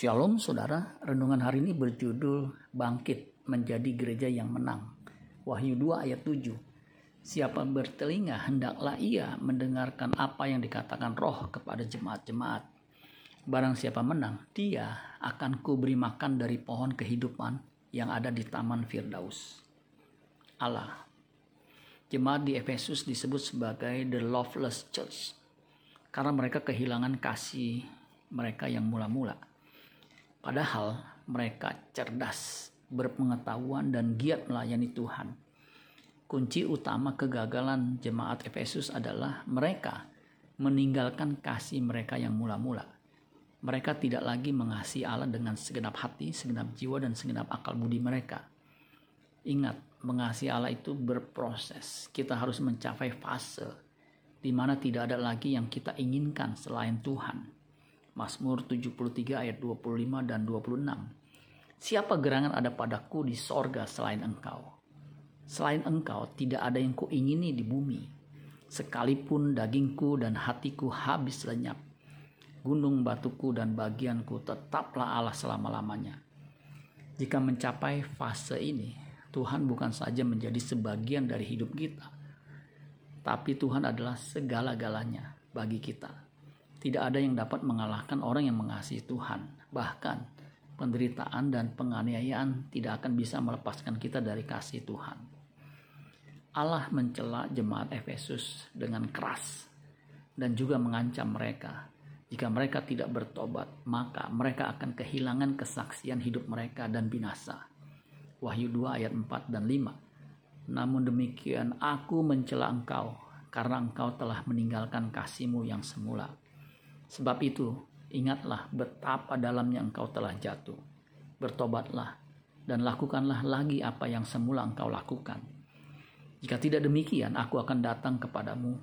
Shalom saudara, renungan hari ini berjudul Bangkit Menjadi Gereja yang Menang. Wahyu 2 ayat 7. Siapa bertelinga hendaklah ia mendengarkan apa yang dikatakan roh kepada jemaat-jemaat. Barang siapa menang, dia akan kuberi makan dari pohon kehidupan yang ada di taman Firdaus. Allah. Jemaat di Efesus disebut sebagai the loveless church karena mereka kehilangan kasih mereka yang mula-mula Padahal mereka cerdas, berpengetahuan, dan giat melayani Tuhan. Kunci utama kegagalan jemaat Efesus adalah mereka meninggalkan kasih mereka yang mula-mula. Mereka tidak lagi mengasihi Allah dengan segenap hati, segenap jiwa, dan segenap akal budi mereka. Ingat, mengasihi Allah itu berproses. Kita harus mencapai fase di mana tidak ada lagi yang kita inginkan selain Tuhan Mazmur 73 ayat 25 dan 26. Siapa gerangan ada padaku di sorga selain engkau? Selain engkau tidak ada yang kuingini di bumi. Sekalipun dagingku dan hatiku habis lenyap. Gunung batuku dan bagianku tetaplah Allah selama-lamanya. Jika mencapai fase ini, Tuhan bukan saja menjadi sebagian dari hidup kita, tapi Tuhan adalah segala-galanya bagi kita. Tidak ada yang dapat mengalahkan orang yang mengasihi Tuhan. Bahkan penderitaan dan penganiayaan tidak akan bisa melepaskan kita dari kasih Tuhan. Allah mencela jemaat Efesus dengan keras dan juga mengancam mereka. Jika mereka tidak bertobat, maka mereka akan kehilangan kesaksian hidup mereka dan binasa. Wahyu 2 ayat 4 dan 5. Namun demikian aku mencela engkau karena engkau telah meninggalkan kasihmu yang semula. Sebab itu, ingatlah betapa dalamnya engkau telah jatuh. Bertobatlah dan lakukanlah lagi apa yang semula engkau lakukan. Jika tidak demikian, aku akan datang kepadamu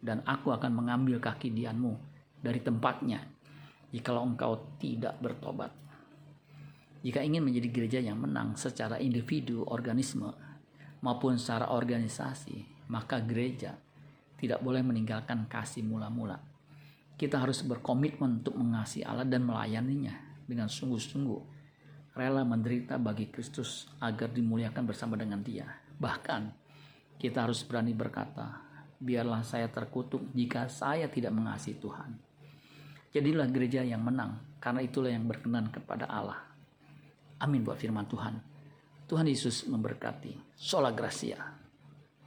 dan aku akan mengambil kaki dianmu dari tempatnya jikalau engkau tidak bertobat. Jika ingin menjadi gereja yang menang secara individu, organisme, maupun secara organisasi, maka gereja tidak boleh meninggalkan kasih mula-mula kita harus berkomitmen untuk mengasihi Allah dan melayaninya dengan sungguh-sungguh, rela menderita bagi Kristus agar dimuliakan bersama dengan Dia. Bahkan, kita harus berani berkata, "Biarlah saya terkutuk jika saya tidak mengasihi Tuhan." Jadilah gereja yang menang, karena itulah yang berkenan kepada Allah. Amin buat firman Tuhan. Tuhan Yesus memberkati. Sola Gracia.